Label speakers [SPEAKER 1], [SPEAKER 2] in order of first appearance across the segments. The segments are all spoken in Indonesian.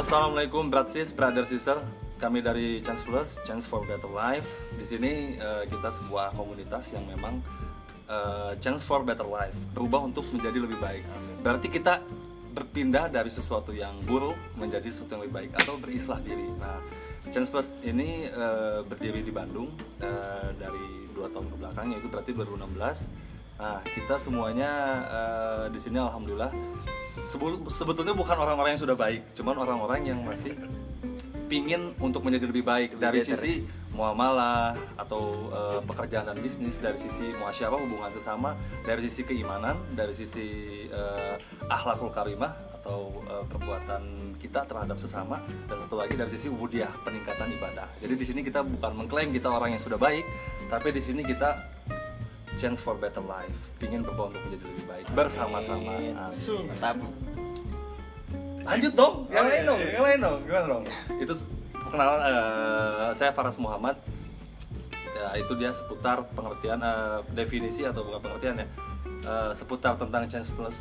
[SPEAKER 1] Assalamualaikum Bratsis, Brother Sister. Kami dari Chance Plus, Chance for Better Life. Di sini eh, kita sebuah komunitas yang memang eh, Chance for Better Life, berubah untuk menjadi lebih baik. Berarti kita berpindah dari sesuatu yang buruk menjadi sesuatu yang lebih baik atau berislah diri. Nah, Chance Plus ini eh, berdiri di Bandung eh, dari dua tahun ke belakang, yaitu berarti 2016. Nah, kita semuanya eh, di sini alhamdulillah sebetulnya bukan orang-orang yang sudah baik, cuman orang-orang yang masih pingin untuk menjadi lebih baik dari
[SPEAKER 2] better.
[SPEAKER 1] sisi muamalah atau eh, pekerjaan dan bisnis, dari sisi muasyarah hubungan sesama, dari sisi keimanan, dari sisi eh, akhlakul karimah atau eh, perbuatan kita terhadap sesama dan satu lagi dari sisi ubudiah peningkatan ibadah. Jadi di sini kita bukan mengklaim kita orang yang sudah baik, tapi di sini kita chance for better life, pingin berubah untuk menjadi lebih baik bersama-sama.
[SPEAKER 2] Mantap.
[SPEAKER 1] Lanjut dong, yang lain dong, yang lain dong, gimana dong? Itu perkenalan eh, saya Faras Muhammad. Ya, itu dia seputar pengertian eh, definisi atau bukan pengertian ya. eh, seputar tentang Chance Plus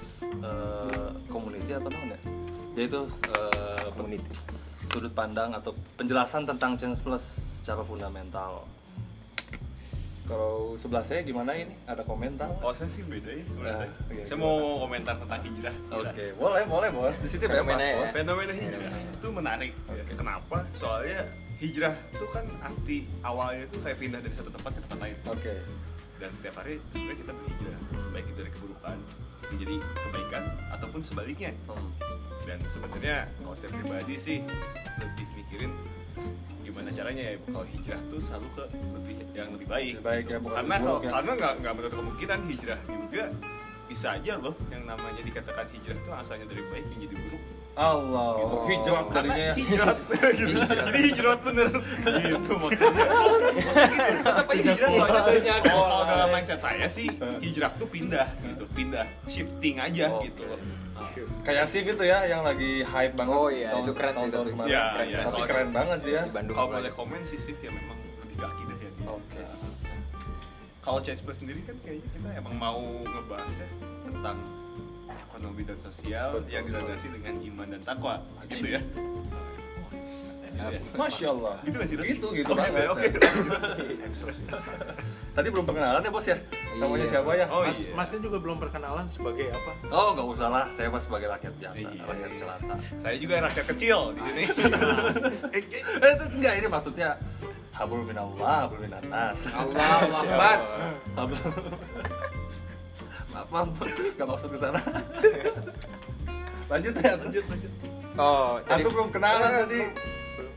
[SPEAKER 1] community apa namanya? Yaitu eh,
[SPEAKER 2] Community.
[SPEAKER 1] sudut pandang atau penjelasan tentang Chance Plus secara fundamental. Kalau sebelah saya gimana ini? Ada komentar?
[SPEAKER 3] Oh saya sih beda ya
[SPEAKER 1] Nah,
[SPEAKER 3] saya.
[SPEAKER 1] oke,
[SPEAKER 3] saya mau komentar tentang hijrah.
[SPEAKER 1] Oke, boleh, boleh bos. Di situ bebas
[SPEAKER 2] Fenomena ya.
[SPEAKER 1] bos.
[SPEAKER 3] Fenomena hijrah itu menarik. ya. Kenapa? Soalnya hijrah itu kan arti awalnya itu kayak pindah dari satu tempat ke tempat lain.
[SPEAKER 1] Oke.
[SPEAKER 3] Dan setiap hari sebenarnya kita berhijrah, baik itu dari keburukan menjadi kebaikan ataupun sebaliknya.
[SPEAKER 1] Hmm.
[SPEAKER 3] Dan sebenarnya kalau saya pribadi sih lebih mikirin gimana caranya ya kalau hijrah tuh selalu ke lebih yang lebih baik.
[SPEAKER 1] Lebih baik
[SPEAKER 3] gitu.
[SPEAKER 1] ya, bukan
[SPEAKER 3] karena kalau
[SPEAKER 1] ya.
[SPEAKER 3] karena nggak nggak menutup kemungkinan hijrah juga bisa aja loh yang namanya dikatakan hijrah itu asalnya dari baik menjadi buruk.
[SPEAKER 1] Allah,
[SPEAKER 3] Gitu.
[SPEAKER 1] hijrah tadinya ya.
[SPEAKER 3] hijrah gitu. Jadi hijrah bener gitu maksudnya. Maksudnya gitu. Hijrah soalnya
[SPEAKER 2] Iya.
[SPEAKER 3] kalau dalam mindset saya sih hijrah tuh pindah gitu, pindah shifting aja
[SPEAKER 1] Oke.
[SPEAKER 3] gitu loh.
[SPEAKER 1] Kayak Sif itu ya yang lagi hype banget.
[SPEAKER 2] Oh iya, itu keren sih
[SPEAKER 1] tahun-tahun
[SPEAKER 2] tapi.
[SPEAKER 1] kemarin.
[SPEAKER 3] Iya,
[SPEAKER 1] Keren,
[SPEAKER 3] iya.
[SPEAKER 1] Tapi
[SPEAKER 3] Kalau-
[SPEAKER 1] keren banget sih ya.
[SPEAKER 2] Di Bandung.
[SPEAKER 3] Kalau boleh komen sih Sif ya memang lebih ke akidah ya.
[SPEAKER 1] Oke.
[SPEAKER 3] Kalau Change Plus sendiri kan kayaknya kita emang mau ngebahasnya tentang ekonomi dan sosial
[SPEAKER 1] Betul
[SPEAKER 3] yang dilandasi dengan iman dan takwa gitu ya.
[SPEAKER 1] Masya Allah.
[SPEAKER 3] Gitu?
[SPEAKER 1] Gitu, gitu
[SPEAKER 3] Oh,
[SPEAKER 1] banget.
[SPEAKER 3] ya? Oke.
[SPEAKER 1] Tadi belum perkenalan ya bos ya? Namanya
[SPEAKER 2] Iya.
[SPEAKER 1] siapa ya?
[SPEAKER 3] Oh
[SPEAKER 4] Mas,
[SPEAKER 3] iya.
[SPEAKER 4] Masnya juga belum perkenalan sebagai apa?
[SPEAKER 1] Oh nggak usah lah, saya mas sebagai rakyat biasa,
[SPEAKER 3] Iya.
[SPEAKER 1] rakyat jelata.
[SPEAKER 3] Saya juga rakyat kecil di sini.
[SPEAKER 1] eh, eh, itu enggak ini maksudnya hablum minallah, hablum minannas.
[SPEAKER 2] Allahu Akbar.
[SPEAKER 1] Hablum. Maaf, maaf, nggak maksud ke sana. lanjut ya, lanjut, lanjut.
[SPEAKER 2] Oh, jadi
[SPEAKER 1] Antum belum kenalan
[SPEAKER 2] Eh,
[SPEAKER 1] tadi.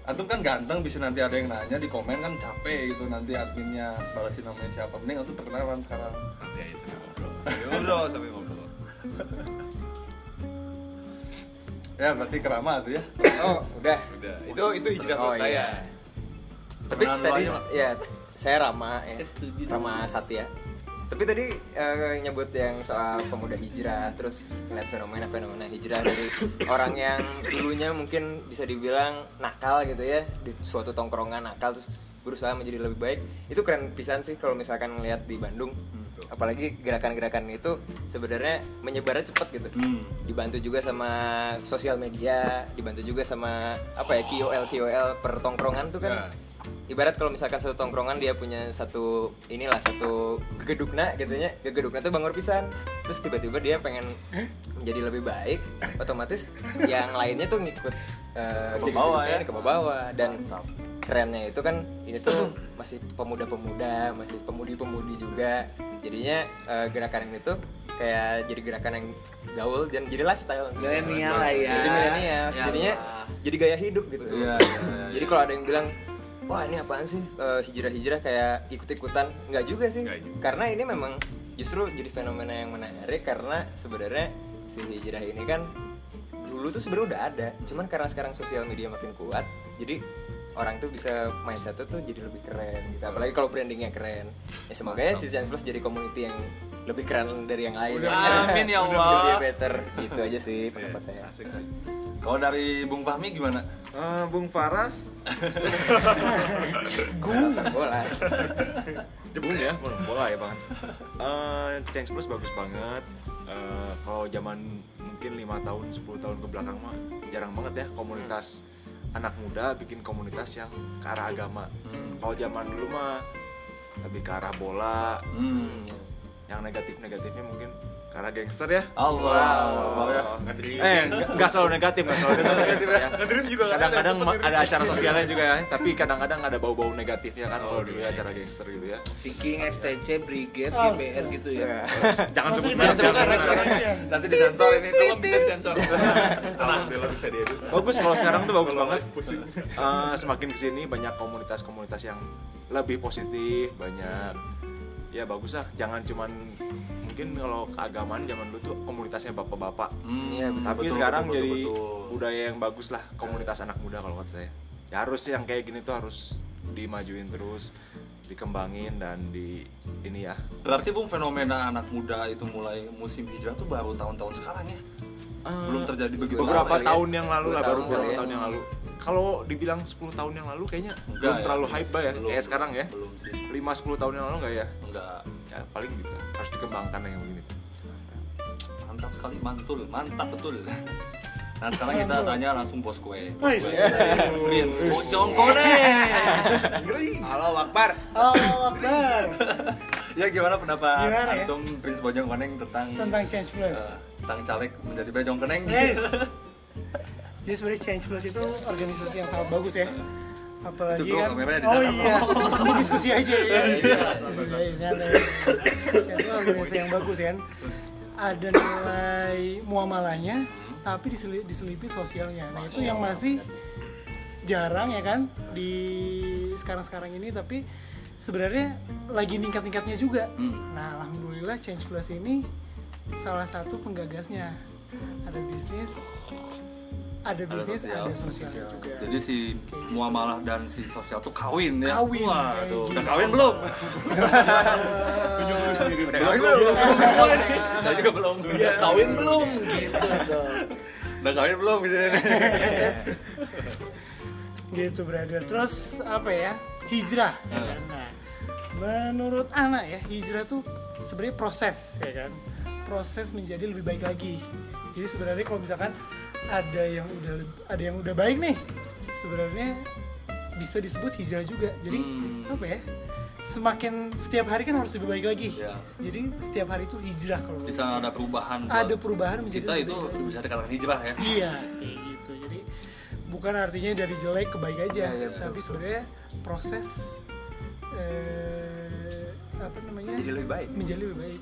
[SPEAKER 1] Antum kan ganteng, bisa nanti ada yang nanya di komen kan capek gitu nanti adminnya balasin namanya siapa. Mending antum perkenalan sekarang.
[SPEAKER 3] Nanti aja sambil ngobrol. Sambil ngobrol, sambil ngobrol.
[SPEAKER 1] Ya berarti kerama tuh ya.
[SPEAKER 2] Oh, udah.
[SPEAKER 3] Udah, itu itu hijrah
[SPEAKER 2] Oh,
[SPEAKER 3] saya.
[SPEAKER 2] iya. Tapi tadi ya saya Rama ya.
[SPEAKER 1] Setuju.
[SPEAKER 2] Rama Satya. Tapi tadi eh, nyebut yang soal pemuda hijrah, terus ngeliat fenomena-fenomena hijrah dari orang yang dulunya mungkin bisa dibilang nakal gitu ya di suatu tongkrongan nakal terus berusaha menjadi lebih baik. Itu keren pisan sih kalau misalkan ngeliat di Bandung. Apalagi gerakan-gerakan itu sebenarnya menyebarnya cepat gitu.
[SPEAKER 1] Hmm.
[SPEAKER 2] Dibantu juga sama sosial media, dibantu juga sama apa ya KOL KOL per tongkrongan tuh kan
[SPEAKER 3] Ya.
[SPEAKER 2] Ibarat kalau misalkan satu tongkrongan dia punya satu inilah satu gegedukna gitu nya gegedukna tuh bangor pisan terus tiba-tiba dia pengen menjadi lebih baik otomatis yang lainnya tuh ngikut eh,
[SPEAKER 1] Ke bawah ya.
[SPEAKER 2] ke bawah dan kerennya itu kan ini tuh masih pemuda-pemuda masih pemudi-pemudi juga jadinya eh, gerakan ini tuh kayak jadi gerakan yang gaul dan jadi lifestyle
[SPEAKER 5] Milenial lah ya.
[SPEAKER 2] jadi milenial
[SPEAKER 5] Ya
[SPEAKER 2] jadinya
[SPEAKER 5] Allah.
[SPEAKER 2] jadi gaya hidup gitu
[SPEAKER 1] Iya, iya, iya.
[SPEAKER 2] jadi kalau ada yang bilang wah ini apaan sih? Eh, hijrah-hijrah kayak ikut-ikutan? Nggak juga sih.
[SPEAKER 3] Nggak juga.
[SPEAKER 2] karena ini memang justru jadi fenomena yang menarik karena sebenarnya si hijrah ini kan dulu tuh sebenarnya udah ada. Cuman karena sekarang sosial media makin kuat jadi orang tuh bisa mindsetnya tuh jadi lebih keren gitu. Apalagi kalau brandingnya keren. Ya semoga ya si Chance Plus jadi community yang lebih keren dari yang lain.
[SPEAKER 3] Udah,
[SPEAKER 1] amin ya Allah.
[SPEAKER 2] lebih better gitu aja sih pendapat saya.
[SPEAKER 3] Asik sih.
[SPEAKER 1] Kalau dari Bung Fahmi gimana?
[SPEAKER 6] Eh, Bung Faras
[SPEAKER 2] Tentang bola
[SPEAKER 6] Jebung ya, bola ya bang. Eh, Thanks Plus bagus banget. Eh, kalau zaman mungkin lima tahun 10 tahun ke belakang mah jarang banget ya komunitas anak muda bikin komunitas yang ke arah agama kalau zaman dulu mah lebih ke arah bola
[SPEAKER 1] Hmm.
[SPEAKER 6] yang negatif-negatifnya mungkin ke arah gangster ya?
[SPEAKER 1] Allah.
[SPEAKER 6] eh nggak selalu negatif nggak selalu negatif ya?
[SPEAKER 4] ada,
[SPEAKER 6] kadang-kadang ada acara sosialnya juga ya tapi kadang-kadang ada bau-bau negatifnya kan kalau dulu ya acara gangster gitu ya.
[SPEAKER 5] Viking, XTC, Briges,
[SPEAKER 7] Oh,
[SPEAKER 5] GBR gitu ya.
[SPEAKER 6] jangan sebut merek jangan
[SPEAKER 7] sebut merek.
[SPEAKER 6] merek.
[SPEAKER 1] Nanti disensor ini, tolong bisa disensor.
[SPEAKER 4] Alhamdulillah bisa diedit.
[SPEAKER 6] bagus kalau sekarang tuh bagus banget. Eh, semakin ke sini banyak komunitas-komunitas yang lebih positif banyak ya bagus lah. Jangan cuman mungkin kalau keagamaan zaman dulu tuh komunitasnya bapak-bapak
[SPEAKER 1] Hmm,
[SPEAKER 2] Iya, betul,
[SPEAKER 6] tapi
[SPEAKER 1] betul,
[SPEAKER 6] sekarang
[SPEAKER 1] betul,
[SPEAKER 6] jadi
[SPEAKER 1] betul, betul.
[SPEAKER 6] budaya yang bagus lah komunitas anak muda kalau kata saya ya harus yang kayak gini tuh harus dimajuin terus dikembangin dan di ini ya
[SPEAKER 1] Berarti Bung fenomena anak muda itu mulai musim hijrah tuh baru tahun-tahun sekarang ya? Belum terjadi begitu
[SPEAKER 6] beberapa
[SPEAKER 2] tahun ya.
[SPEAKER 6] tahun yang lalu lah baru
[SPEAKER 2] tahun
[SPEAKER 6] beberapa
[SPEAKER 2] kali ya.
[SPEAKER 6] tahun yang lalu kalau dibilang 10 tahun yang lalu kayaknya
[SPEAKER 1] Enggak
[SPEAKER 6] belum
[SPEAKER 1] ya,
[SPEAKER 6] terlalu
[SPEAKER 1] belum
[SPEAKER 6] hype bah ya
[SPEAKER 1] belum.
[SPEAKER 6] kayak sekarang ya
[SPEAKER 1] Belum sih.
[SPEAKER 6] 5 10 tahun yang lalu enggak ya
[SPEAKER 1] Enggak.
[SPEAKER 6] ya paling gitu harus dikembangkan yang begini
[SPEAKER 1] Mantap sekali, mantul, mantap betul. Nah sekarang kita tanya langsung bos gue. Bos Bojong Koneng.
[SPEAKER 5] Halo Akbar.
[SPEAKER 7] Oh, Akbar.
[SPEAKER 1] ya gimana pendapat
[SPEAKER 7] Gimana ya?
[SPEAKER 1] antum Prince Bojong Koneng tentang
[SPEAKER 7] Tentang Change Plus.
[SPEAKER 1] eh, tentang caleg menjadi Bojong Koneng?
[SPEAKER 7] Yes. Jadi sebenarnya Change Plus itu organisasi yang sangat bagus ya. Apalagi
[SPEAKER 1] Itu,
[SPEAKER 7] kan. Oh iya. Ini diskusi aja ya.
[SPEAKER 1] Iya,
[SPEAKER 7] Diskusi aja. santai. Change Plus organisasi yang bagus kan. Ada nilai muamalahnya, tapi diseli- diselipi sosialnya. Nah itu yang masih jarang ya kan di sekarang-sekarang ini tapi sebenarnya lagi ningkat-ningkatnya juga.
[SPEAKER 1] Hmm.
[SPEAKER 7] Nah, alhamdulillah Change Plus ini salah satu penggagasnya. Ada bisnis, ada bisnis,
[SPEAKER 1] sosial.
[SPEAKER 7] ada sosial juga.
[SPEAKER 1] Jadi si muamalah dan si sosial tuh kawin ya?
[SPEAKER 7] Kawin,
[SPEAKER 1] Waduh,
[SPEAKER 7] kayak
[SPEAKER 1] udah kawin belum?
[SPEAKER 4] Tunjuk dulu sendiri.
[SPEAKER 1] Belum, belum. Boleh nih. Saya juga belum.
[SPEAKER 5] Kawin belum gitu dong.
[SPEAKER 1] Udah kawin belum gitu.
[SPEAKER 7] gitu brother. Terus apa ya? Hijrah. ya kan? Nah, menurut anak ya, hijrah tuh sebenarnya proses ya kan. Proses menjadi lebih baik lagi. Jadi sebenarnya kalau misalkan ada yang udah ada yang udah baik nih, sebenarnya bisa disebut hijrah juga. Jadi
[SPEAKER 1] Hmm.
[SPEAKER 7] apa ya? Semakin setiap hari kan harus lebih baik lagi.
[SPEAKER 1] Ya.
[SPEAKER 7] Jadi setiap hari itu hijrah kalau
[SPEAKER 1] Bisa ada perubahan.
[SPEAKER 7] ada perubahan menjadi
[SPEAKER 1] Kita itu
[SPEAKER 7] baik
[SPEAKER 1] bisa dikatakan hijrah ya.
[SPEAKER 7] Iya, kayak gitu. Jadi bukan artinya dari jelek ke baik aja,
[SPEAKER 2] iya, betul.
[SPEAKER 7] tapi sebenarnya proses eh, apa namanya
[SPEAKER 2] Jadi lebih baik.
[SPEAKER 7] menjadi lebih baik.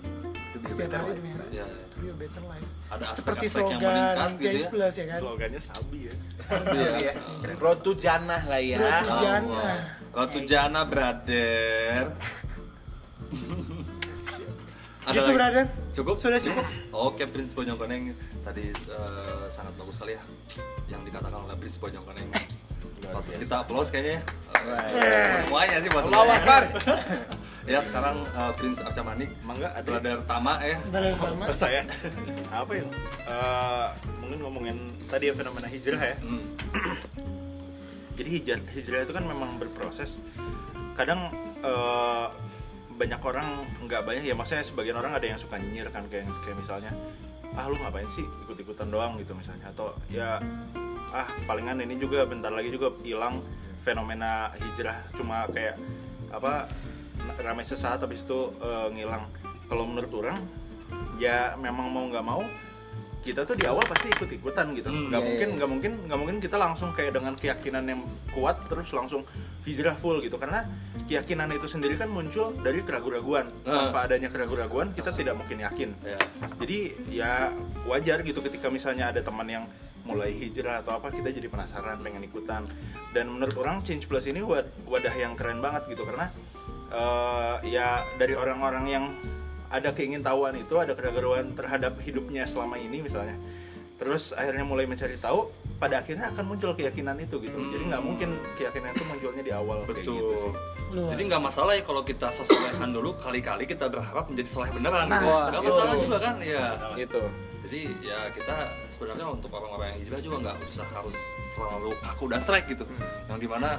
[SPEAKER 1] To be a better life.
[SPEAKER 7] hari.
[SPEAKER 1] Iya,
[SPEAKER 7] To be a better life.
[SPEAKER 1] Ada
[SPEAKER 7] Seperti
[SPEAKER 1] aspek-aspek yang
[SPEAKER 7] slogan
[SPEAKER 1] meningkat gitu
[SPEAKER 7] Change
[SPEAKER 1] ya.
[SPEAKER 7] Plus ya kan.
[SPEAKER 4] Slogannya sabi ya.
[SPEAKER 1] Iya.
[SPEAKER 5] Road to Jannah lah ya.
[SPEAKER 7] Road to
[SPEAKER 1] Oh,
[SPEAKER 7] Jannah.
[SPEAKER 1] wow. Road to Jannah, brother. Ada
[SPEAKER 7] Gitu brother.
[SPEAKER 1] Cukup?
[SPEAKER 7] Sudah cukup.
[SPEAKER 1] Oke, Prince Bojong Koneng tadi eh, sangat bagus sekali ya yang dikatakan oleh Prince Bojong Koneng. Patut Kita applause kayaknya ya. Semuanya sih buat semuanya.
[SPEAKER 5] Akbar.
[SPEAKER 1] Ya sekarang eh, Prince Arca Manik,
[SPEAKER 4] Mangga ada
[SPEAKER 1] brother Tama ya.
[SPEAKER 7] Brother sama.
[SPEAKER 4] Terus saya apa ya? Eh, mungkin ngomongin tadi ya fenomena hijrah ya.
[SPEAKER 1] Hmm.
[SPEAKER 4] Jadi hijrah, hijrah itu kan memang berproses. Kadang eh, banyak orang nggak banyak ya maksudnya sebagian orang ada yang suka nyinyir kan kayak kayak misalnya ah lu ngapain sih ikut-ikutan doang gitu misalnya atau ya ah palingan ini juga bentar lagi juga hilang fenomena hijrah cuma kayak apa ramai sesaat habis itu eh, ngilang. Kalau menurut orang ya memang mau nggak mau kita tuh di awal pasti ikut-ikutan gitu.
[SPEAKER 1] Hmm,
[SPEAKER 4] nggak
[SPEAKER 2] iya,
[SPEAKER 4] mungkin
[SPEAKER 2] iya.
[SPEAKER 4] nggak mungkin nggak mungkin kita langsung kayak dengan keyakinan yang kuat terus langsung hijrah full gitu. Karena keyakinan itu sendiri kan muncul dari keraguan-raguan
[SPEAKER 1] Ah.
[SPEAKER 4] tanpa adanya keraguan-raguan kita tidak mungkin yakin.
[SPEAKER 1] Ya.
[SPEAKER 4] jadi ya wajar gitu ketika misalnya ada teman yang mulai hijrah atau apa kita jadi penasaran pengen ikutan. Dan menurut orang Change Plus ini wad- wadah yang keren banget gitu. Karena eh, ya dari orang-orang yang ada keingintahuan itu ada keraguan terhadap hidupnya selama ini misalnya terus akhirnya mulai mencari tahu pada akhirnya akan muncul keyakinan itu gitu jadi nggak mungkin keyakinan itu munculnya di awal kayak gitu
[SPEAKER 1] Betul.
[SPEAKER 4] sih.
[SPEAKER 7] Luar.
[SPEAKER 1] Jadi nggak masalah ya kalau kita sesuaikan dulu kali-kali kita berharap menjadi soleh beneran.
[SPEAKER 2] Nah,
[SPEAKER 1] gitu. nggak
[SPEAKER 2] itu.
[SPEAKER 1] masalah juga kan? Iya.
[SPEAKER 2] Gitu.
[SPEAKER 1] Jadi ya kita sebenarnya untuk orang-orang yang hijrah juga nggak usah harus terlalu kaku dan strike gitu. Yang di mana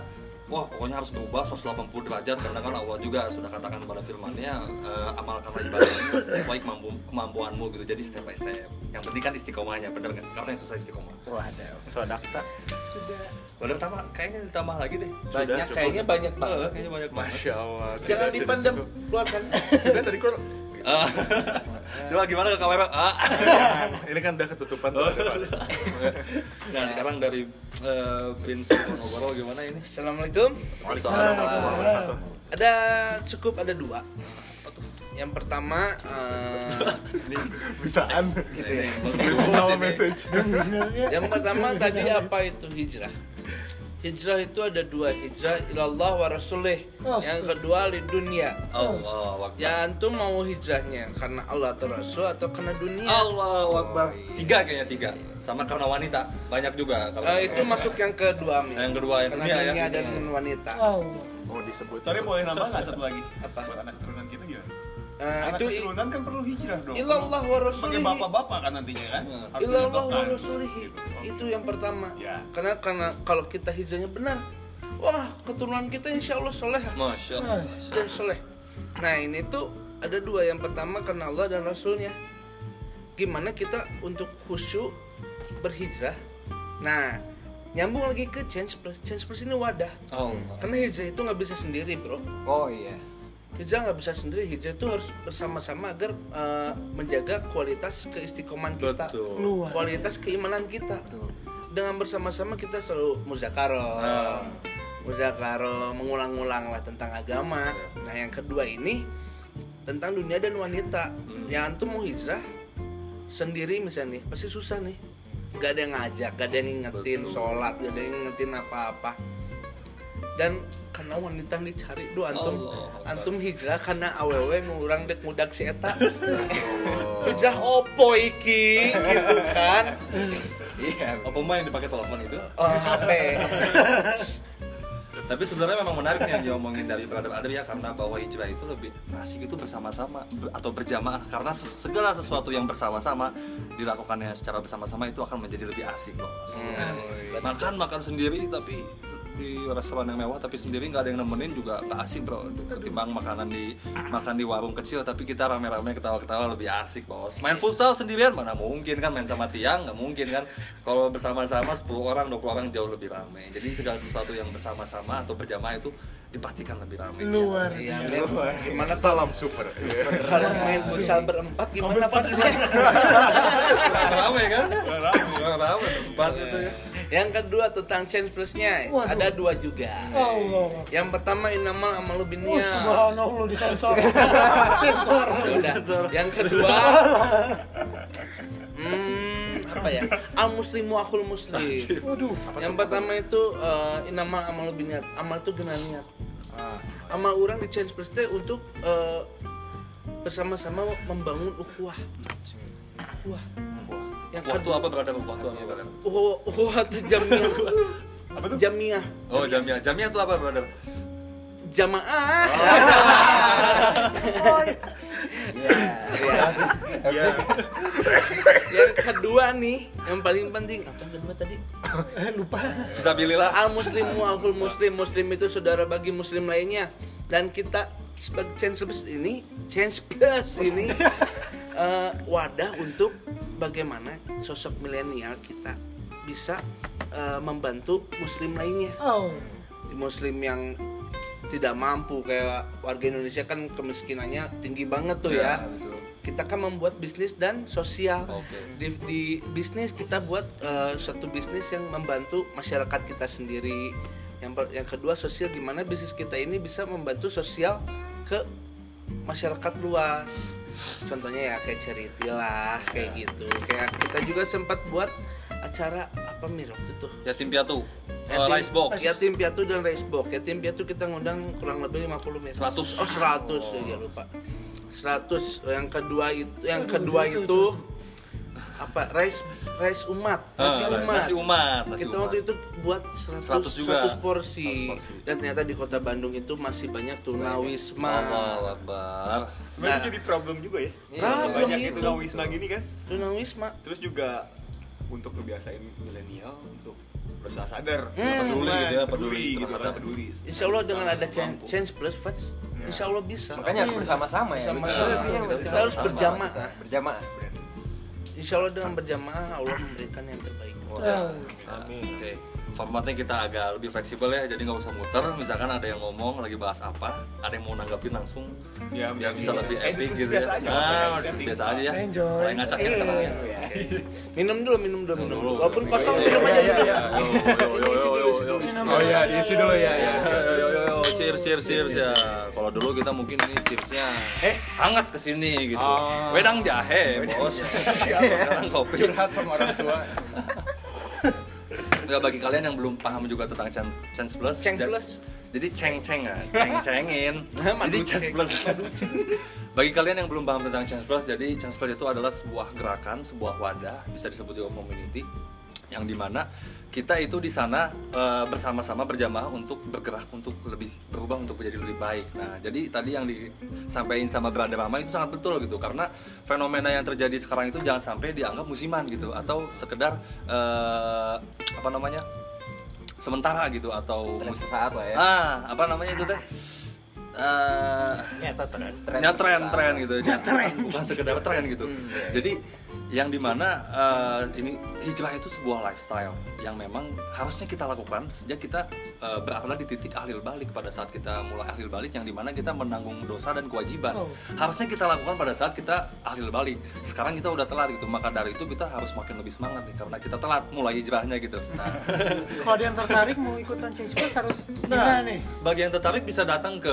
[SPEAKER 1] wah pokoknya harus berubah 180 derajat karena kan Allah juga sudah katakan pada firman-Nya eh, amalkanlah ibadahmu sesuai kemampu, kemampuanmu gitu jadi step by step yang penting kan istiqomahnya bener nggak karena yang susah istiqomah
[SPEAKER 2] Waduh.
[SPEAKER 4] Sodakta.
[SPEAKER 1] bener tambah kayaknya ditambah lagi deh
[SPEAKER 5] Banyak,
[SPEAKER 4] cukup.
[SPEAKER 5] kayaknya banyak
[SPEAKER 1] Eh,
[SPEAKER 5] banget.
[SPEAKER 1] kayaknya banyak banget
[SPEAKER 4] Masya Allah.
[SPEAKER 5] Jangan
[SPEAKER 4] sudah
[SPEAKER 5] dipendam, keluarkan.
[SPEAKER 4] Sudah tadi
[SPEAKER 1] Ah. coba gimana ke kamera ah.
[SPEAKER 4] ini kan udah ketutupan tuh depannya.
[SPEAKER 1] nah sekarang dari eh, Prince Monogoro gimana ini
[SPEAKER 5] Assalamualaikum.
[SPEAKER 4] Waalaikumsalam warahmatullahi wabarakatuh.
[SPEAKER 5] Ada cukup ada dua. Yang pertama eh,
[SPEAKER 6] bisaan
[SPEAKER 1] Ini,
[SPEAKER 6] subliminal message
[SPEAKER 5] yang pertama tadi apa itu hijrah? Hijrah itu ada dua, hijrah ilallah wa rasulih. Yang kedua di dunia.
[SPEAKER 1] Allah
[SPEAKER 5] Ya antum mau hijrahnya karena Allah atau Rasul atau karena dunia?
[SPEAKER 1] Allah Akbar tiga kayaknya tiga sama karena wanita banyak juga kalau
[SPEAKER 5] Eh, itu masuk yang kedua Min.
[SPEAKER 1] Yang kedua, yang
[SPEAKER 5] karena
[SPEAKER 1] dunia ya.
[SPEAKER 5] dunia dan wanita.
[SPEAKER 7] Oh,
[SPEAKER 6] oh disebut
[SPEAKER 3] Sorry boleh nambah nggak satu lagi?
[SPEAKER 5] Apa?
[SPEAKER 3] Buat anak turunan kita gimana?
[SPEAKER 5] Eh,
[SPEAKER 3] anak
[SPEAKER 5] itu
[SPEAKER 3] keturunan kan perlu hijrah dong.
[SPEAKER 5] ilallah wa
[SPEAKER 3] Sebagai
[SPEAKER 5] rasulih.
[SPEAKER 3] bapak-bapak kan nantinya kan. Harus
[SPEAKER 5] Ilallah wa rasulihi.
[SPEAKER 3] Gitu. Oh.
[SPEAKER 5] Itu yang pertama.
[SPEAKER 3] Ya.
[SPEAKER 5] Karena karena kalau kita hijrahnya benar, wah keturunan kita insya Allah soleh
[SPEAKER 1] Masya Allah
[SPEAKER 5] dan soleh. Nah ini tuh ada dua. Yang pertama karena Allah dan Rasulnya. Gimana kita untuk khusyuk berhijrah? Nah nyambung lagi ke change plus. Change plus ini wadah.
[SPEAKER 1] Allah
[SPEAKER 5] Karena hijrah itu nggak bisa sendiri bro.
[SPEAKER 2] Oh iya.
[SPEAKER 5] Hijrah nggak bisa sendiri. Hijrah itu harus bersama-sama agar eh, menjaga kualitas keistiqoman kita.
[SPEAKER 1] betul.
[SPEAKER 5] Kualitas keimanan kita. Dengan bersama-sama kita selalu muzakaro muzakaro mengulang-ulang lah tentang agama. Nah yang kedua ini tentang dunia dan wanita. Yang antum mau hijrah sendiri misalnya nih pasti susah nih. Gak ada yang ngajak gak ada yang ngingetin sholat gak ada yang ngingetin apa-apa dan karena wanita yang dicari do antum
[SPEAKER 1] Allah.
[SPEAKER 5] antum hijrah karena awewe ngurang dek mudak si eta. Hijrah opo iki? Gitu kan?
[SPEAKER 2] Iya.
[SPEAKER 1] apa main dipakai telepon itu?
[SPEAKER 5] Oh, HP
[SPEAKER 1] tapi sebenarnya memang menarik nih yang diomongin dari Brother Adri ya karena bahwa hijrah itu lebih asik itu bersama-sama ber- atau berjamaah. Karena segala sesuatu yang bersama-sama dilakukannya secara bersama-sama itu akan menjadi lebih asik bos makan makan sendiri tapi di restoran yang mewah tapi sendiri nggak ada yang nemenin juga nggak asik bro. Ketimbang makanan di makan di warung kecil tapi kita rame-rame ketawa-ketawa lebih asik bos. Main futsal sendirian mana mungkin kan? Main sama tiang nggak mungkin kan? Kalau bersama-sama 10 orang 20 orang jauh lebih ramai jadi segala sesuatu yang bersama-sama atau berjamaah itu dipastikan lebih ramai.
[SPEAKER 7] Luar
[SPEAKER 5] Iya, men. gimana
[SPEAKER 6] salam super.
[SPEAKER 5] Kalau main futsal berempat gimana Pak?
[SPEAKER 1] kurang ramai kan? Kurang ramai. Tempat itu ya.
[SPEAKER 5] Yang kedua tentang change plusnya
[SPEAKER 7] Waduh.
[SPEAKER 5] ada dua juga.
[SPEAKER 7] Allah.
[SPEAKER 5] Yang pertama inamal amalu
[SPEAKER 7] oh,
[SPEAKER 5] binniyat
[SPEAKER 7] subhanallah disensor. Sensor
[SPEAKER 5] Ya udah. Yang kedua, hmm, apa ya? Al muslimu akul muslim.
[SPEAKER 7] waduh.
[SPEAKER 5] Yang pertama itu uh, inamal amal biniat. Amal itu guna niat. Amal orang di change plus teh untuk eh, bersama-sama membangun ukhuwah. Ukhuwah. Yang
[SPEAKER 1] waktu apa brother waktu apa brother
[SPEAKER 5] ukhuwah itu jamiah. Jamiah.
[SPEAKER 1] oh jamnya jamnya itu apa brother
[SPEAKER 5] Jamaah.
[SPEAKER 4] Ya.
[SPEAKER 5] Yang kedua nih, yang paling penting apa yang kedua tadi?
[SPEAKER 7] lupa.
[SPEAKER 1] Bisa pilihlah
[SPEAKER 5] Al muslimu akul muslim Muslim itu saudara bagi muslim lainnya. Dan kita sebagai change plus ini Change plus ini eh, Wadah untuk bagaimana sosok milenial kita Bisa eh, membantu muslim lainnya.
[SPEAKER 7] Oh.
[SPEAKER 5] Muslim yang tidak mampu kayak warga Indonesia kan kemiskinannya tinggi banget tuh ya, kita kan membuat bisnis dan sosial
[SPEAKER 1] Oke.
[SPEAKER 5] di, di bisnis kita buat eh, suatu bisnis yang membantu masyarakat kita sendiri yang per- yang kedua sosial gimana bisnis kita ini bisa membantu sosial ke masyarakat luas contohnya ya kayak charity lah kayak gitu kayak kita juga sempat buat acara apa mir waktu itu
[SPEAKER 1] yatim piatu
[SPEAKER 5] Yatim-
[SPEAKER 1] uh, rice box
[SPEAKER 5] Yatim piatu dan rice box. Yatim piatu kita ngundang kurang lebih 50 menit.
[SPEAKER 1] 100.
[SPEAKER 5] Oh, 100 ya lupa. 100. Yang kedua itu yang kedua itu apa? Rice rice umat. Nasi
[SPEAKER 1] Ah,
[SPEAKER 5] umat.
[SPEAKER 1] nasi umat nasi
[SPEAKER 5] kita
[SPEAKER 1] umat.
[SPEAKER 5] waktu itu buat 100,
[SPEAKER 1] 100 juga.
[SPEAKER 5] 100 porsi.
[SPEAKER 1] 100 porsi.
[SPEAKER 5] Dan ternyata di kota Bandung itu masih banyak tunawisma.
[SPEAKER 1] Allahu Akbar
[SPEAKER 3] Sebenarnya
[SPEAKER 5] Nah.
[SPEAKER 3] jadi problem juga ya.
[SPEAKER 5] Problem
[SPEAKER 3] Banyak
[SPEAKER 5] itu.
[SPEAKER 3] itu nawisma gini kan.
[SPEAKER 5] Tunawisma.
[SPEAKER 3] Terus juga untuk kebiasaan milenial untuk berusaha sadar
[SPEAKER 5] Hmm.
[SPEAKER 1] Peduli gitu ya, peduli
[SPEAKER 3] peduli gitu
[SPEAKER 1] terhadap-
[SPEAKER 3] kan peduli
[SPEAKER 5] Insya Allah dengan ada change, change plus Fats, Insya Allah bisa.
[SPEAKER 2] makanya harus bersama-sama ya
[SPEAKER 5] Bersama-sama. Kita harus berjamaah.
[SPEAKER 2] berjamaah
[SPEAKER 5] Insya Allah dengan berjamaah Allah memberikan yang terbaik.
[SPEAKER 7] Eh,
[SPEAKER 6] Amin.
[SPEAKER 1] Oke, formatnya kita agak lebih fleksibel ya, jadi nggak usah muter. Misalkan ada yang ngomong lagi bahas apa, ada yang mau nanggapin langsung,
[SPEAKER 3] Ya,
[SPEAKER 1] biar bisa
[SPEAKER 3] iya.
[SPEAKER 1] lebih epic
[SPEAKER 3] diskusi
[SPEAKER 1] gitu
[SPEAKER 3] biasa
[SPEAKER 1] ya.
[SPEAKER 3] aja,
[SPEAKER 1] Ah, diskusi biasa aja ya. Mulai ngacaknya
[SPEAKER 7] Iya.
[SPEAKER 1] sekarang ya.
[SPEAKER 5] Minum dulu, minum dulu, minum dulu. Walaupun kosong minum
[SPEAKER 1] iya,
[SPEAKER 5] aja.
[SPEAKER 1] iya,
[SPEAKER 5] minum.
[SPEAKER 1] iya. Yo, yo, yo, yo, yo, yo.
[SPEAKER 7] minum
[SPEAKER 6] Oh iya, diisi dulu ya, ya.
[SPEAKER 1] Cheers, cheers, cheers ya. Kalau dulu kita mungkin ini cheersnya eh hangat ke sini gitu.
[SPEAKER 6] Oh.
[SPEAKER 1] Wedang jahe, bos. Sekarang kopi.
[SPEAKER 6] Curhat sama orang tua.
[SPEAKER 1] Nggak bagi kalian yang belum paham juga tentang Chan- Chance Plus. Ja-
[SPEAKER 5] Plus.
[SPEAKER 1] Jadi ceng-ceng ya, ceng-cengin. Jadi Chance
[SPEAKER 5] ceng.
[SPEAKER 1] Plus. bagi kalian yang belum paham tentang Chance Plus, jadi Chance Plus itu adalah sebuah gerakan, sebuah wadah, bisa disebut juga community yang di mana kita itu di sana eh, bersama-sama berjamaah untuk bergerak untuk lebih berubah untuk menjadi lebih baik. Nah, jadi tadi yang disampaikan sama Brother Rama itu sangat betul gitu karena fenomena yang terjadi sekarang itu jangan sampai dianggap musiman gitu atau sekedar eh, apa namanya sementara gitu atau
[SPEAKER 2] Tren
[SPEAKER 1] mus-
[SPEAKER 2] sesaat lah ya.
[SPEAKER 1] Ah apa namanya itu teh? Eh,
[SPEAKER 4] nyata tren.
[SPEAKER 1] Ya tren tren gitu. Ya tren. Bukan sekedar tren gitu. Jadi yang di mana eh, ini hijrah itu sebuah lifestyle yang memang harusnya kita lakukan sejak kita eh, berada di titik ahlil balik pada saat kita mulai ahlil balik yang di mana kita menanggung dosa dan kewajiban
[SPEAKER 7] Oh.
[SPEAKER 1] harusnya kita lakukan pada saat kita ahlil balik sekarang kita udah telat gitu maka dari itu kita harus makin lebih semangat nih karena kita telat mulai hijrahnya gitu nah
[SPEAKER 7] Kalau ada yang tertarik mau ikutan change harus
[SPEAKER 1] Nah,
[SPEAKER 7] gimana nih?
[SPEAKER 1] bagi yang tertarik bisa datang ke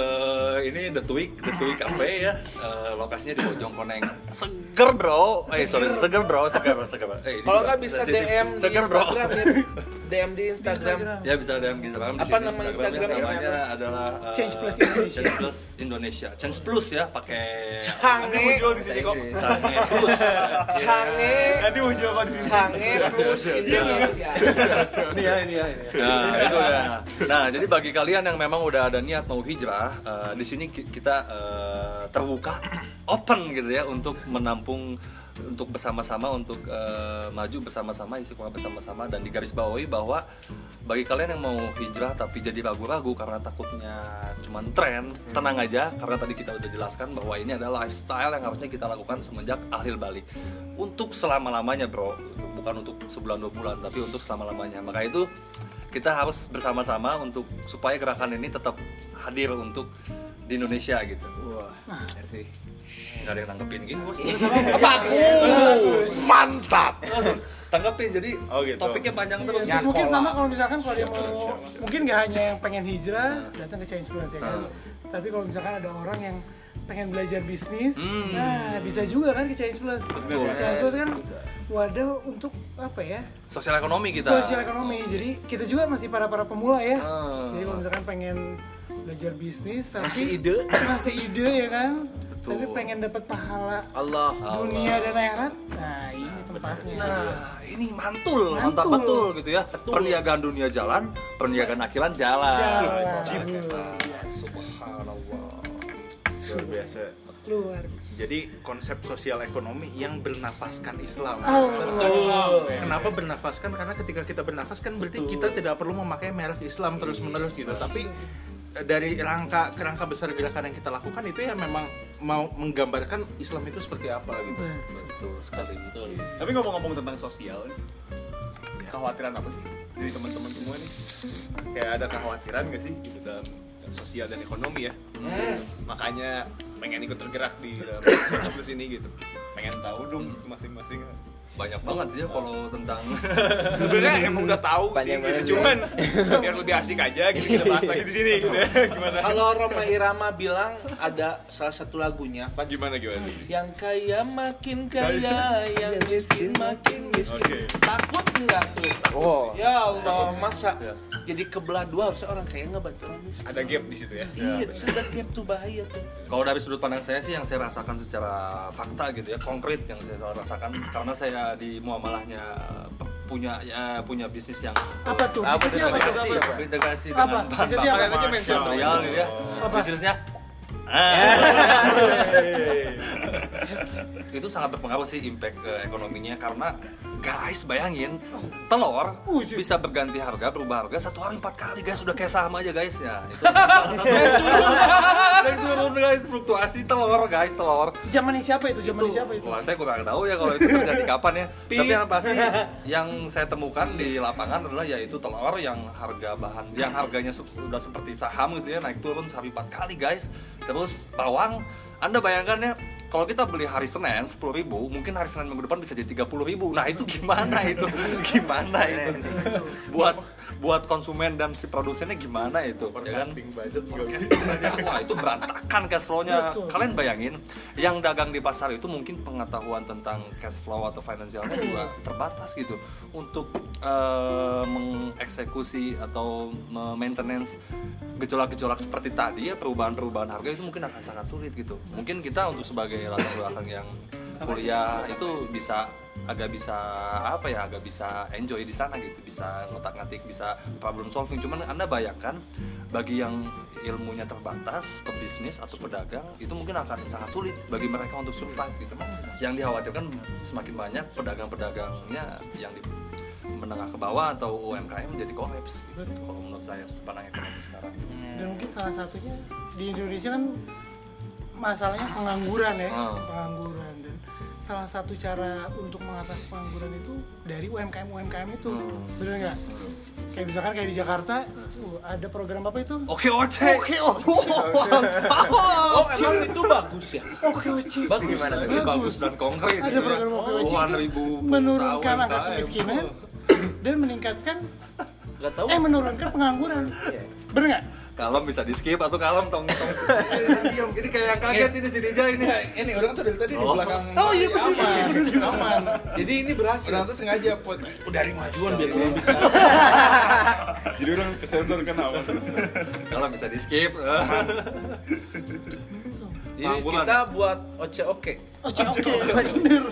[SPEAKER 1] ini The Twig, The Twig Cafe ya. Eh, lokasinya di Bojong Koneng. Seger bro, eh sorry, seger bro, seger, seger. Eh, ini
[SPEAKER 5] Kalau nggak bisa. DM di
[SPEAKER 1] seger bro.
[SPEAKER 5] Instagram ya. DM di Instagram.
[SPEAKER 1] Ya bisa DM di Instagram.
[SPEAKER 5] Apa nama
[SPEAKER 1] Instagramnya
[SPEAKER 5] Instagramnya?
[SPEAKER 1] namanya adalah eh,
[SPEAKER 7] Change Plus Indonesia.
[SPEAKER 1] Change Plus Indonesia. Change Plus ya, pakai
[SPEAKER 5] Cange,
[SPEAKER 3] muncul di sini kok
[SPEAKER 1] Sange Plus.
[SPEAKER 5] cange,
[SPEAKER 3] nanti muncul kok di sini
[SPEAKER 5] cange plus Indonesia.
[SPEAKER 6] Ini ya, ini ya.
[SPEAKER 1] Nah, itu ya. Nah, jadi bagi kalian yang memang udah ada niat mau hijrah, eh, di sini ki- kita eh, terbuka, open gitu ya untuk menampung untuk bersama-sama untuk eh, maju bersama-sama istiqomah bersama-sama dan digarisbawahi bahwa bagi kalian yang mau hijrah tapi jadi ragu-ragu karena takutnya cuman tren tenang aja. Karena tadi kita udah jelaskan bahwa ini adalah lifestyle yang harusnya kita lakukan semenjak akhir balik. Untuk selama lamanya bro bukan untuk sebulan dua bulan tapi untuk selama lamanya maka itu kita harus bersama-sama untuk supaya gerakan ini tetap hadir untuk di Indonesia gitu.
[SPEAKER 2] Sih
[SPEAKER 1] nggak ada yang nanggepin gini bos
[SPEAKER 5] Bagus, mantap.
[SPEAKER 1] tanggepin jadi
[SPEAKER 3] Oh, gitu.
[SPEAKER 1] topiknya panjang terus
[SPEAKER 7] Terus mungkin sama kalau misalkan kalau dia mau mungkin nggak hanya yang pengen hijrah datang ke Change Plus ya kan. Tapi kalau misalkan ada orang yang pengen belajar bisnis,
[SPEAKER 1] Hmm.
[SPEAKER 7] nah bisa juga kan ke Change Plus.
[SPEAKER 1] Betul.
[SPEAKER 7] Change Plus kan wadah untuk apa ya?
[SPEAKER 1] sosial ekonomi kita
[SPEAKER 7] Sosial ekonomi. Jadi kita juga masih para para pemula ya.
[SPEAKER 1] Ah.
[SPEAKER 7] Jadi kalau misalkan pengen belajar bisnis tapi
[SPEAKER 5] Masih ide.
[SPEAKER 7] masih ide ya kan.
[SPEAKER 1] Betul.
[SPEAKER 7] Tapi pengen dapat pahala
[SPEAKER 5] Allah.
[SPEAKER 7] dunia dan akhirat. Nah, ini tempatnya.
[SPEAKER 1] Nah, ini mantul, mantap betul gitu ya. Perniagaan dunia jalan, perniagaan akhirat jalan.
[SPEAKER 7] Jalan. Luar
[SPEAKER 1] Subhanallah.
[SPEAKER 4] luar biasa
[SPEAKER 7] Luar.
[SPEAKER 4] jadi konsep sosial ekonomi yang bernafaskan Islam
[SPEAKER 7] Oh.
[SPEAKER 4] Kenapa bernafaskan? Karena ketika kita bernafas kan berarti kita tidak perlu memakai merek Islam terus menerus gitu. Tapi dari rangka kerangka besar gerakan yang kita lakukan itu ya memang mau menggambarkan Islam itu seperti apa gitu.
[SPEAKER 1] Betul. Sekali. Betul.
[SPEAKER 3] tapi ngomong-ngomong tentang sosial nih kekhawatiran apa sih dari teman-teman semua nih? Kayak ada kekhawatiran gak sih gitu dalam sosial dan ekonomi ya? Makanya pengen ikut tergerak di dalam plus ini gitu. Pengen tahu dong masing-masing
[SPEAKER 1] Banyak banget sih ya kalau tentang
[SPEAKER 3] sebenarnya emang udah tahu sih
[SPEAKER 2] Panjang banget
[SPEAKER 3] gitu. cuman biar lebih asik aja gitu kita bahas lagi di sini gitu ya gimana
[SPEAKER 5] Kalau Roma Irama bilang ada salah satu lagunya, Pak.
[SPEAKER 3] gimana gimana
[SPEAKER 5] Yang kaya makin kaya, yang miskin makin miskin.
[SPEAKER 3] Oke.
[SPEAKER 5] Takut nggak tuh?
[SPEAKER 2] Oh.
[SPEAKER 5] Ya Allah, masa jadi kebelah dua harusnya orang kaya ngebantu orang miskin.
[SPEAKER 3] ada gap di situ ya
[SPEAKER 5] Iya, sudah gap tuh bahaya tuh.
[SPEAKER 1] Kalau dari sudut pandang saya sih yang saya rasakan secara fakta gitu ya, konkret yang saya rasakan karena saya di muamalahnya punya ya, punya bisnis yang
[SPEAKER 7] Apa tuh? Bisnisnya apa tuh?
[SPEAKER 1] integrasi, berintegrasi
[SPEAKER 7] Apa?
[SPEAKER 1] dengan
[SPEAKER 7] Bisnisnya apa?
[SPEAKER 3] aja mention
[SPEAKER 1] material gitu ya.
[SPEAKER 7] Apa?
[SPEAKER 1] Bisnisnya Ah. itu sangat berpengaruh sih impact ke ekonominya karena guys bayangin. Telur bisa berganti harga berubah harga satu hari empat kali. Guys sudah kayak saham aja guys. Ya itu naik turun guys fluktuasi telur guys telur.
[SPEAKER 7] Zamannya siapa itu? Zamannya siapa itu?
[SPEAKER 1] Wah, saya kurang tahu ya kalau itu terjadi kapan ya. Tapi yang pasti yang saya temukan di lapangan adalah yaitu telur yang harga bahan yang harganya su- sudah seperti saham gitu ya naik turun sehari empat kali guys. Terus bawang, Anda bayangkan ya kalau kita beli hari Senin 10.000 mungkin hari Senin minggu depan bisa jadi 30.000 Nah itu gimana itu? Gimana itu? Buat buat konsumen dan si produsennya gimana itu? Ya kan?
[SPEAKER 3] budget
[SPEAKER 1] Wah itu berantakan cash flow-nya. Kalian bayangin, yang dagang di pasar itu mungkin pengetahuan tentang cash flow atau finansialnya juga terbatas gitu untuk eh, mengeksekusi atau maintenance gejolak-gejolak seperti tadi ya perubahan-perubahan harga itu mungkin akan sangat sulit gitu. Mungkin kita untuk sebagai latar belakang yang kuliah itu bisa agak bisa apa ya agak bisa enjoy di sana gitu bisa ngotak-ngatik bisa problem solving. Cuman anda bayangkan bagi yang ilmunya terbatas pebisnis atau pedagang itu mungkin akan sangat sulit bagi mereka untuk survive gitu. Yang dikhawatirkan semakin banyak pedagang-pedagangnya yang di menengah ke bawah atau UMKM jadi kolaps gitu kalau menurut saya sudut pandang ekonomi sekarang.
[SPEAKER 7] Dan mungkin salah satunya di Indonesia kan masalahnya pengangguran ya,
[SPEAKER 1] Ah.
[SPEAKER 7] pengangguran salah satu cara untuk mengatasi pengangguran itu dari UMKM UMKM itu,
[SPEAKER 1] Hmm.
[SPEAKER 7] bener nggak? Kayak misalkan kayak di Jakarta, uh, ada program apa itu?
[SPEAKER 1] oke oke
[SPEAKER 7] Oke, oke.
[SPEAKER 5] Oh, emang itu bagus ya?
[SPEAKER 7] Oke, oke.
[SPEAKER 2] Bagus gimana?
[SPEAKER 1] Ini bagus dan konkret
[SPEAKER 7] Ada
[SPEAKER 1] gitu ya.
[SPEAKER 7] program Oke Oke
[SPEAKER 1] Puluhan
[SPEAKER 7] itu menurunkan angka kemiskinan dan meningkatkan
[SPEAKER 5] Gak tahu.
[SPEAKER 7] eh menurunkan pengangguran. Bener nggak?
[SPEAKER 1] Kalem bisa di skip atau kalem tong tong diam ini kayak yang kaget ini si Dija ini
[SPEAKER 5] Ini orang tuh dari tadi di
[SPEAKER 1] Oh.
[SPEAKER 5] belakang.
[SPEAKER 7] Oh, iya, betul,
[SPEAKER 5] aman.
[SPEAKER 7] betul,
[SPEAKER 5] aman. Jadi ini berhasil. Orang tuh sengaja pot dari majuan biar belum bisa.
[SPEAKER 3] jadi orang kesensor kan apa
[SPEAKER 1] kalem bisa di skip
[SPEAKER 5] Jadi kita buat oce oke.
[SPEAKER 7] Oke, oke, bener.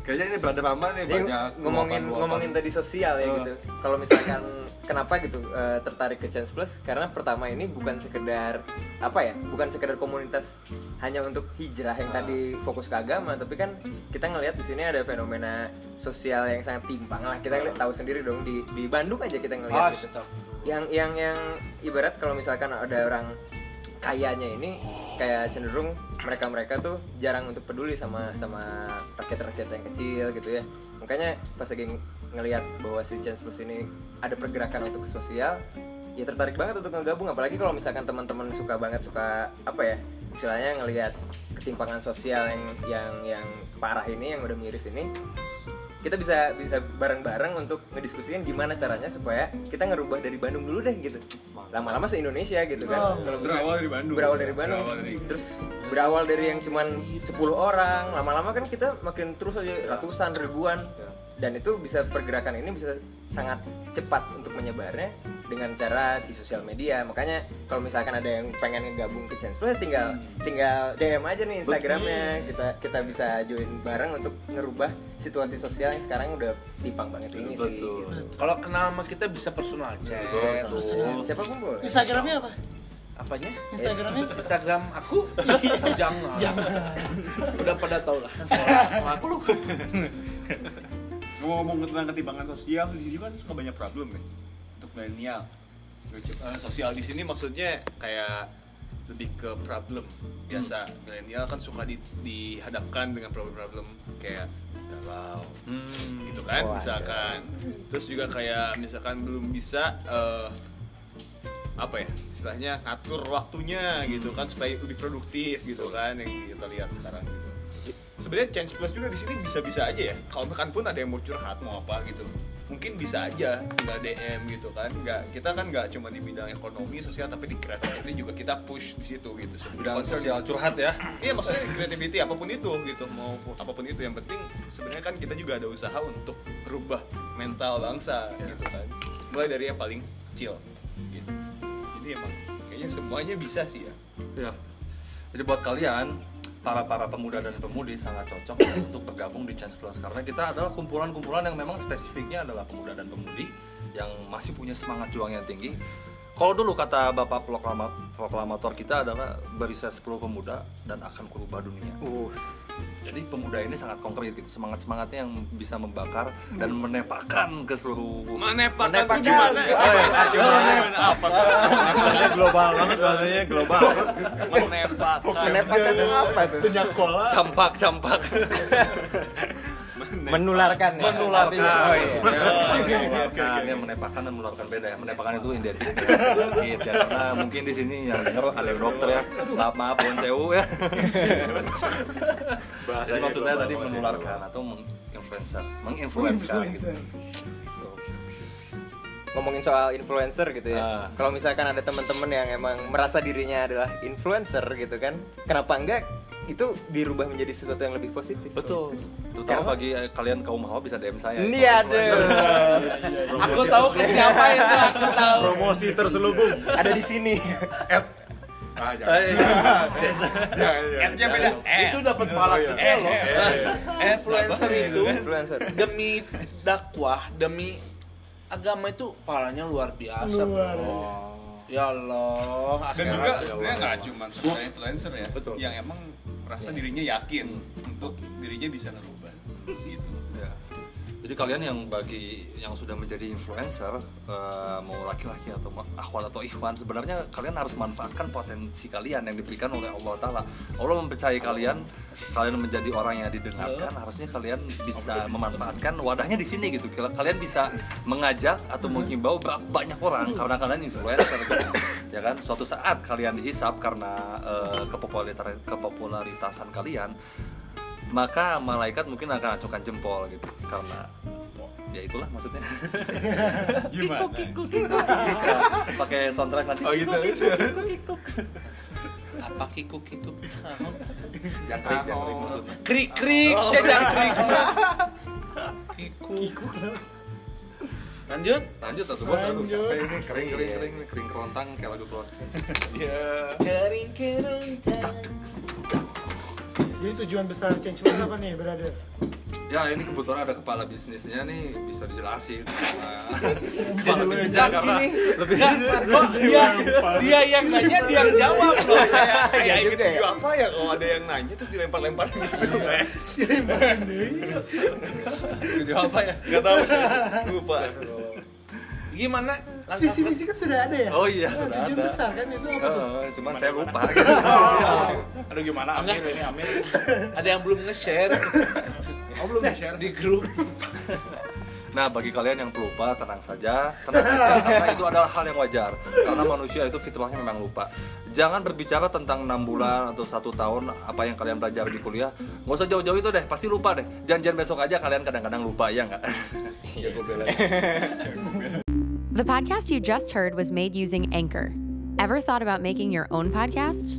[SPEAKER 1] kayaknya ini berada mama nih banyak
[SPEAKER 2] ngomongin ngomongin tadi sosial ya
[SPEAKER 1] Oh.
[SPEAKER 2] gitu. Kalau misalkan kenapa gitu eh, tertarik ke Chance Plus karena pertama ini bukan sekedar apa ya, bukan sekedar komunitas hanya untuk hijrah yang tadi fokus ke agama, tapi kan kita ngelihat di sini ada fenomena sosial yang sangat timpang lah. Kita ngeliat- tahu sendiri dong di di Bandung aja kita ngelihat gitu. Yang yang yang ibarat kalau misalkan ada orang kayanya ini kayak cenderung mereka-mereka tuh jarang untuk peduli sama sama rakyat-rakyat yang kecil gitu ya makanya pas lagi ngelihat bahwa si Chance Plus ini ada pergerakan untuk ke sosial ya tertarik banget untuk ngegabung. Apalagi kalau misalkan teman-teman suka banget suka apa ya istilahnya ngelihat ketimpangan sosial yang yang yang parah ini yang udah miris ini kita bisa bisa bareng-bareng untuk ngediskusiin gimana caranya supaya kita ngerubah dari Bandung dulu deh gitu. Lama-lama se Indonesia gitu kan. Kalau bisa-
[SPEAKER 3] Berawal dari Bandung.
[SPEAKER 2] berawal dari Bandung.
[SPEAKER 3] Berawal dari-
[SPEAKER 2] terus berawal dari yang cuman 10 orang lama-lama kan kita makin terus aja ratusan ribuan dan itu bisa pergerakan ini bisa sangat cepat untuk menyebarnya dengan cara di sosial media makanya kalau misalkan ada yang pengen ngegabung ke Chance Plus tinggal tinggal DM aja nih Instagramnya kita kita bisa join bareng untuk ngerubah situasi sosial yang sekarang udah timpang banget ini sih
[SPEAKER 1] betul
[SPEAKER 5] Kalau kenal sama kita bisa personal chat.
[SPEAKER 2] siapa pun boleh
[SPEAKER 7] Instagramnya apa?
[SPEAKER 5] Apanya?
[SPEAKER 7] Instagramnya?
[SPEAKER 5] Instagram aku? Jangan. Jangan. Udah pada tau lah.
[SPEAKER 1] aku lu
[SPEAKER 3] ngomong tentang ketimpangan sosial di sini kan suka banyak problem nih untuk milenial. Eh, sosial di sini maksudnya kayak lebih ke problem. Biasa milenial kan suka di- dihadapkan dengan problem-problem kayak galau gitu kan
[SPEAKER 2] Oh, ada.
[SPEAKER 3] misalkan. Terus juga kayak misalkan belum bisa eh, apa ya istilahnya ngatur waktunya gitu kan supaya lebih produktif gitu kan yang kita lihat sekarang. gitu sebenarnya change plus juga di sini bisa-bisa aja ya. Kalau misalkan pun ada yang mau curhat mau apa gitu mungkin bisa aja tinggal DM gitu kan. Nggak kita kan nggak cuma di bidang ekonomi sosial tapi di creativity juga kita push di situ gitu.
[SPEAKER 1] Bidang
[SPEAKER 3] Concern-
[SPEAKER 1] sosial curhat ya.
[SPEAKER 3] Iya maksudnya creativity apa pun itu gitu. Mau apa pun itu yang penting sebenarnya kan kita juga ada usaha untuk merubah mental bangsa gitu kan. Mulai dari yang paling kecil gitu. Jadi emang kayaknya semuanya bisa sih ya.
[SPEAKER 1] Ya. Jadi buat kalian para para pemuda dan pemudi sangat cocok untuk bergabung di Chance Plus. Karena kita adalah kumpulan-kumpulan yang memang spesifiknya adalah pemuda dan pemudi yang masih punya semangat juang yang tinggi. Kalau dulu kata Bapak proklama- proklamator kita adalah beri saya 10 pemuda dan akan kurubah dunia. Jadi pemuda ini sangat konkret gitu, semangat-semangatnya yang bisa membakar dan menepakkan ke seluruh
[SPEAKER 3] Menepakkan tuh gimana? Apa
[SPEAKER 6] global banget bahasanya global
[SPEAKER 3] Menepakkan.
[SPEAKER 2] Menepakkan itu apa tuh?
[SPEAKER 1] campak-campak.
[SPEAKER 2] Menularkan ya.
[SPEAKER 1] menularkan.
[SPEAKER 2] Oh, iya.
[SPEAKER 1] Menularkan. Ini menepakkan dan menularkan beda ya. Menepakkan itu identik ya. Karena mungkin di sini yang denger ada yang dokter ya. Maaf maaf Bon Sewu ya. Jadi maksudnya tadi menularkan atau menginfluencer, menginfluenskan gitu.
[SPEAKER 2] ngomongin soal influencer gitu ya.
[SPEAKER 1] Ah.
[SPEAKER 2] Kalau misalkan ada teman-teman yang emang merasa dirinya adalah influencer gitu kan, kenapa enggak itu dirubah menjadi sesuatu yang lebih positif?
[SPEAKER 1] Betul. Terutama bagi eh, kalian kaum hawa bisa DM saya.
[SPEAKER 2] Ini ada.
[SPEAKER 5] Aku tahu ke siapa itu, aku tahu.
[SPEAKER 6] promosi terselubung
[SPEAKER 2] ada di sini.
[SPEAKER 6] ah jangan
[SPEAKER 3] N-nya beda.
[SPEAKER 5] Itu dapat pahala gede loh. Influencer itu
[SPEAKER 2] Influencer.
[SPEAKER 5] demi dakwah, demi agama itu pahalanya luar biasa.
[SPEAKER 7] Luar.
[SPEAKER 5] bro. Ya Allah,
[SPEAKER 3] Dan juga sebenarnya nggak cuma sekedar influencer ya, yang emang merasa dirinya yakin untuk dirinya bisa ngerubah. Gitu.
[SPEAKER 1] Jadi kalian yang bagi yang sudah menjadi influencer eh, mau laki-laki atau akhwat atau ikhwan sebenarnya kalian harus manfaatkan potensi kalian yang diberikan oleh Allah Taala. Allah mempercayai kalian kalian menjadi orang yang didengarkan harusnya kalian bisa memanfaatkan wadahnya di sini gitu. Kalian bisa mengajak atau menghimbau ba- banyak orang karena kalian influencer gitu. ya kan. Suatu saat kalian dihisap karena eh, kepopularitas kepopularitasan kalian maka malaikat mungkin akan acungkan jempol gitu karena ya itulah maksudnya
[SPEAKER 3] Gimana?
[SPEAKER 1] pakai soundtrack nanti
[SPEAKER 3] Oh gitu.
[SPEAKER 5] Apa kikuk kikuk?
[SPEAKER 1] jangkrik jangkrik maksudnya
[SPEAKER 5] Krik krik, saya jangan krik. Kikuk. Lanjut.
[SPEAKER 1] lanjut atau bos capek ini kering kering kering kering kerontang kayak lagu close
[SPEAKER 5] Kering kering.
[SPEAKER 7] Jadi tujuan besar change World apa nih, brother?
[SPEAKER 1] ya ini kebetulan ada kepala bisnisnya nih bisa dijelasin
[SPEAKER 5] Bijak ini. Lebih kok dia dia yang nanya dia yang jawab loh.
[SPEAKER 3] Inget
[SPEAKER 2] juga ya?
[SPEAKER 3] apa ya kalau ada yang nanya terus dilempar-lempar gitu.
[SPEAKER 1] video apa ya
[SPEAKER 3] Gak tahu sih. Lupa.
[SPEAKER 5] Gimana?
[SPEAKER 7] Visi misi kan sudah ada ya?
[SPEAKER 1] oh iya
[SPEAKER 7] Nah,
[SPEAKER 1] sudah
[SPEAKER 7] tujuan
[SPEAKER 1] ada
[SPEAKER 7] besar kan itu apa tuh?
[SPEAKER 1] Eh, cuman saya lupa gitu.
[SPEAKER 4] Aduh gimana Amir ini Amir.
[SPEAKER 5] Ada yang belum nge-share. Oh, belum nge-share di grup.
[SPEAKER 1] Nah, bagi kalian yang pelupa, tenang saja, tenang aja, karena itu adalah hal yang wajar. Karena manusia itu fitrahnya memang lupa. Jangan berbicara tentang enam bulan atau satu tahun apa yang kalian belajar di kuliah. Nggak usah jauh-jauh itu deh, pasti lupa deh. Janjian besok aja kalian kadang-kadang lupa ya nggak? ya gue belain.
[SPEAKER 8] The podcast you just heard was made using Anchor. Ever thought about making your own podcast?